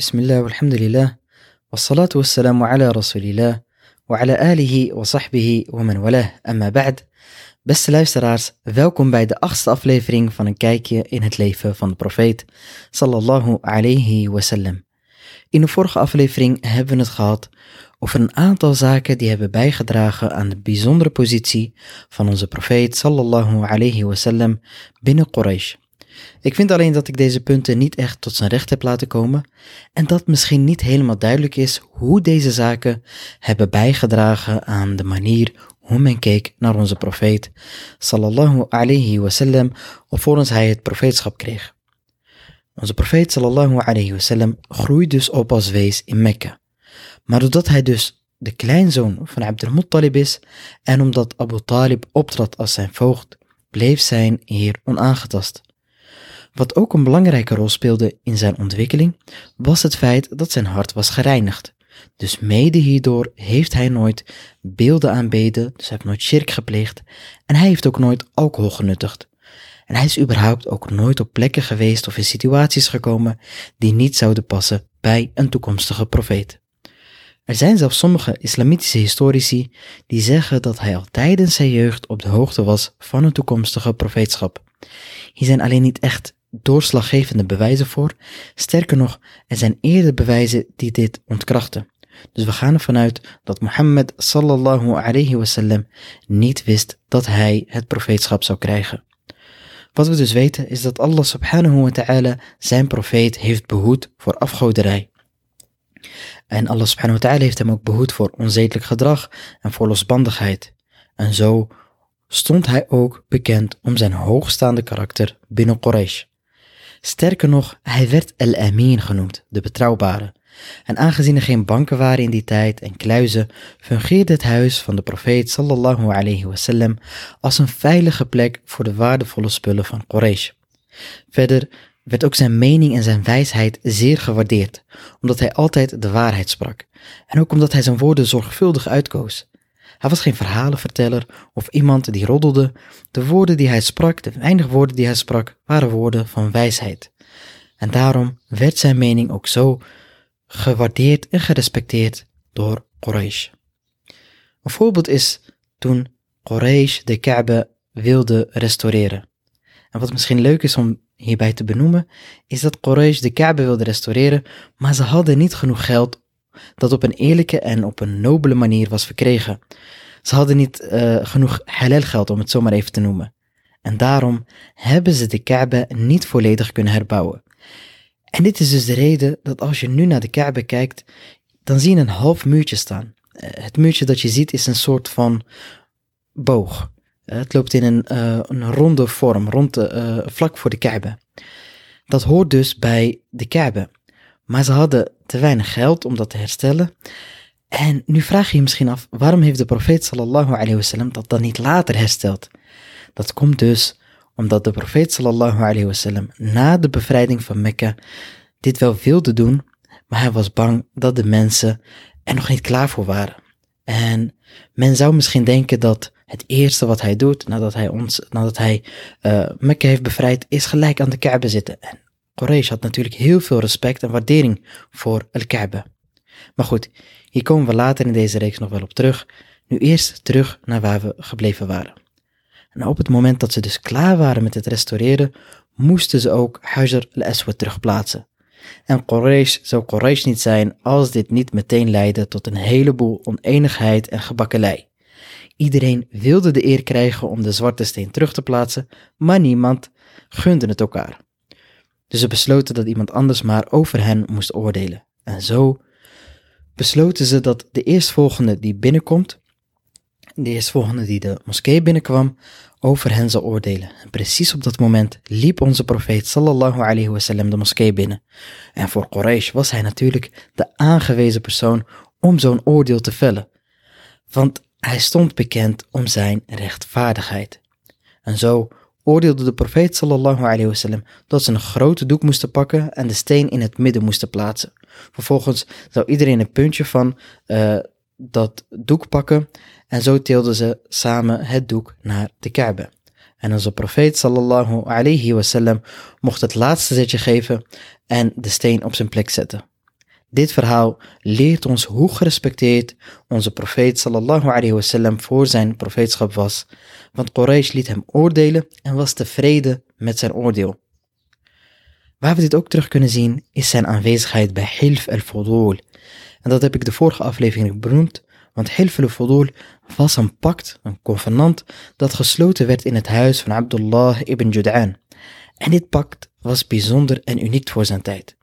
Bismillah, alhamdulillah, wassalatu wassalamu ala rasulillah, wa ala alihi wa sahbihi wa man walah, amma ba'd. Beste luisteraars, welkom bij de achtste aflevering van een kijkje in het leven van de profeet, sallallahu alayhi wasallam. In de vorige aflevering hebben we het gehad over een aantal zaken die hebben bijgedragen aan de bijzondere positie van onze profeet, sallallahu alayhi wasallam, binnen Quraysh. Ik vind alleen dat ik deze punten niet echt tot zijn recht heb laten komen en dat misschien niet helemaal duidelijk is hoe deze zaken hebben bijgedragen aan de manier hoe men keek naar onze profeet sallallahu alayhi wasallam alvorens hij het profeetschap kreeg. Onze profeet sallallahu alayhi wasallam groeit dus op als wees in Mekka. Maar doordat hij dus de kleinzoon van Abdul Muttalib is en omdat Abu Talib optrad als zijn voogd, bleef zijn eer onaangetast. Wat ook een belangrijke rol speelde in zijn ontwikkeling, was het feit dat zijn hart was gereinigd. Dus mede hierdoor heeft hij nooit beelden aanbeden, dus hij heeft nooit shirk gepleegd en hij heeft ook nooit alcohol genuttigd. En hij is überhaupt ook nooit op plekken geweest of in situaties gekomen die niet zouden passen bij een toekomstige profeet. Er zijn zelfs sommige islamitische historici die zeggen dat hij al tijdens zijn jeugd op de hoogte was van een toekomstige profeetschap. Hier zijn alleen niet echt doorslaggevende bewijzen voor. Sterker nog, er zijn eerder bewijzen die dit ontkrachten. Dus we gaan ervan uit dat Mohammed sallallahu alayhi wasallam niet wist dat hij het profeetschap zou krijgen. Wat we dus weten is dat Allah subhanahu wa ta'ala zijn profeet heeft behoed voor afgoderij. En Allah subhanahu wa ta'ala heeft hem ook behoed voor onzedelijk gedrag en voor losbandigheid. En zo stond hij ook bekend om zijn hoogstaande karakter binnen Quraysh. Sterker nog, hij werd El-Amin genoemd, de betrouwbare. En aangezien er geen banken waren in die tijd en kluizen, fungeerde het huis van de profeet sallallahu alayhi wasallam als een veilige plek voor de waardevolle spullen van Quraysh. Verder werd ook zijn mening en zijn wijsheid zeer gewaardeerd, omdat hij altijd de waarheid sprak en ook omdat hij zijn woorden zorgvuldig uitkoos. Hij was geen verhalenverteller of iemand die roddelde. De woorden die hij sprak, de weinige woorden die hij sprak, waren woorden van wijsheid. En daarom werd zijn mening ook zo gewaardeerd en gerespecteerd door Quraysh. Een voorbeeld is toen Quraysh de Kaaba wilde restaureren. En wat misschien leuk is om hierbij te benoemen, is dat Quraysh de Kaaba wilde restaureren, maar ze hadden niet genoeg geld dat op een eerlijke en op een nobele manier was verkregen. Ze hadden niet uh, genoeg halal geld om het zomaar even te noemen. En daarom hebben ze de Kaaba niet volledig kunnen herbouwen. En dit is dus de reden dat als je nu naar de Kaaba kijkt, dan zie je een half muurtje staan. Uh, het muurtje dat je ziet is een soort van boog. Uh, het loopt in een, een ronde vorm, rond de, vlak voor de Kaaba. Dat hoort dus bij de Kaaba. Maar ze hadden te weinig geld om dat te herstellen. En nu vraag je je misschien af, waarom heeft de profeet sallallahu alayhi wasallam dat dan niet later hersteld? Dat komt dus omdat de profeet sallallahu alayhi wasallam na de bevrijding van Mekka dit wel wilde doen, maar hij was bang dat de mensen er nog niet klaar voor waren. En men zou misschien denken dat het eerste wat hij doet nadat hij, ons, nadat hij uh, Mekka heeft bevrijd, is gelijk aan de Kaaba zitten. En Quraysh had natuurlijk heel veel respect en waardering voor Al-Kaaba. Maar goed, hier komen we later in deze reeks nog wel op terug. Nu eerst terug naar waar we gebleven waren. En op het moment dat ze dus klaar waren met het restaureren, moesten ze ook Hajar al-Aswad terugplaatsen. En Quraysh zou Quraysh niet zijn als dit niet meteen leidde tot een heleboel oneenigheid en gebakkelei. Iedereen wilde de eer krijgen om de zwarte steen terug te plaatsen, maar niemand gunde het elkaar. Dus ze besloten dat iemand anders maar over hen moest oordelen. En zo besloten ze dat de eerstvolgende die binnenkomt, de eerstvolgende die de moskee binnenkwam, over hen zal oordelen. En precies op dat moment liep onze profeet sallallahu alayhi wasallam de moskee binnen. En voor Quraysh was hij natuurlijk de aangewezen persoon om zo'n oordeel te vellen. Want hij stond bekend om zijn rechtvaardigheid. En zo oordeelde de profeet sallallahu alayhi wasallam dat ze een grote doek moesten pakken en de steen in het midden moesten plaatsen. Vervolgens zou iedereen een puntje van uh, dat doek pakken en zo tilden ze samen het doek naar de Kaaba. En onze profeet sallallahu alayhi wasallam mocht het laatste zetje geven en de steen op zijn plek zetten. Dit verhaal leert ons hoe gerespecteerd onze profeet sallallahu alayhi wasallam voor zijn profeetschap was, want Quraysh liet hem oordelen en was tevreden met zijn oordeel. Waar we dit ook terug kunnen zien is zijn aanwezigheid bij Hilf al-Fudul. En dat heb ik de vorige aflevering benoemd, want Hilf al-Fudul was een pact, een convenant, dat gesloten werd in het huis van Abdullah ibn Jud'an. En dit pact was bijzonder en uniek voor zijn tijd.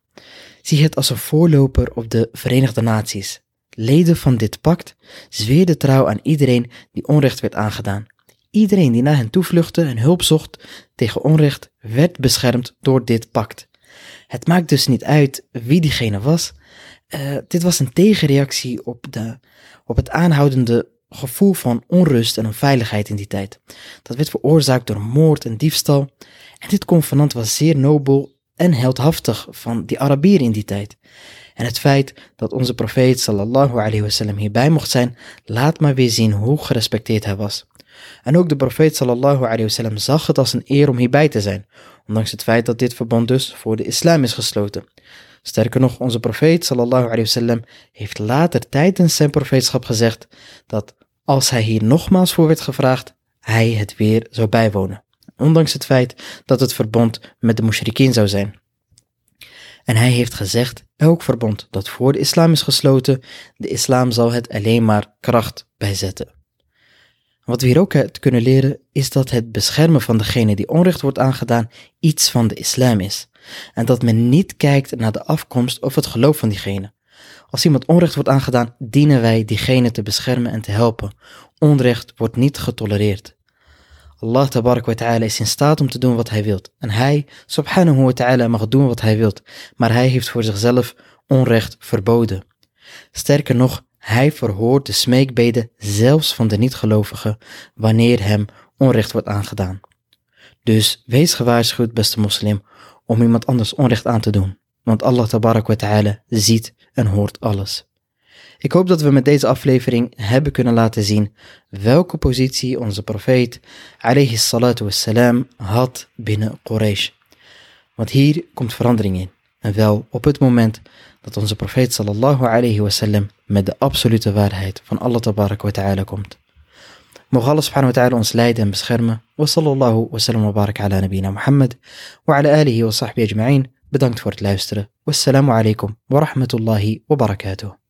Zie het als een voorloper op de Verenigde Naties. Leden van dit pact zweerden trouw aan iedereen die onrecht werd aangedaan. Iedereen die naar hen toevluchtte en hulp zocht tegen onrecht werd beschermd door dit pact. Het maakt dus niet uit wie diegene was. Uh, dit was een tegenreactie op, de, op het aanhoudende gevoel van onrust en onveiligheid in die tijd. Dat werd veroorzaakt door moord en diefstal. En dit convenant was zeer nobel en heldhaftig van die Arabieren in die tijd. En het feit dat onze profeet sallallahu alayhi wasallam hierbij mocht zijn, laat maar weer zien hoe gerespecteerd hij was. En ook de profeet sallallahu alayhi wasallam zag het als een eer om hierbij te zijn, ondanks het feit dat dit verbond dus voor de islam is gesloten. Sterker nog, onze profeet sallallahu alayhi wasallam heeft later tijdens zijn profeetschap gezegd dat als hij hier nogmaals voor werd gevraagd, hij het weer zou bijwonen ondanks het feit dat het verbond met de mushrikeen zou zijn. En hij heeft gezegd, elk verbond dat voor de islam is gesloten, de islam zal het alleen maar kracht bijzetten. Wat we hier ook kunnen leren, is dat het beschermen van degene die onrecht wordt aangedaan iets van de islam is. En dat men niet kijkt naar de afkomst of het geloof van diegene. Als iemand onrecht wordt aangedaan, dienen wij diegene te beschermen en te helpen. Onrecht wordt niet getolereerd. Allah tabarak wa ta'ala is in staat om te doen wat hij wilt. En hij, subhanahu wa ta'ala, mag doen wat hij wilt. Maar hij heeft voor zichzelf onrecht verboden. Sterker nog, hij verhoort de smeekbeden zelfs van de niet-gelovigen wanneer hem onrecht wordt aangedaan. Dus wees gewaarschuwd, beste moslim, om iemand anders onrecht aan te doen. Want Allah tabarak wa ta'ala ziet en hoort alles. Ik hoop dat we met deze aflevering hebben kunnen laten zien welke positie onze profeet alayhi salatu wassalam had binnen Quraysh. Want hier komt verandering in. En wel op het moment dat onze profeet sallallahu alayhi wasallam met de absolute waarheid van Allah tabarak wa ta'ala komt. Mogen Allah subhanahu wa ta'ala ons leiden en beschermen. Wa sallallahu wa sallam wa barak ala nabina Muhammad wa ala alihi wa sahbihi ajma'in. Bedankt voor het luisteren. Wassalamu alaikum wa rahmatullahi wa barakatuh.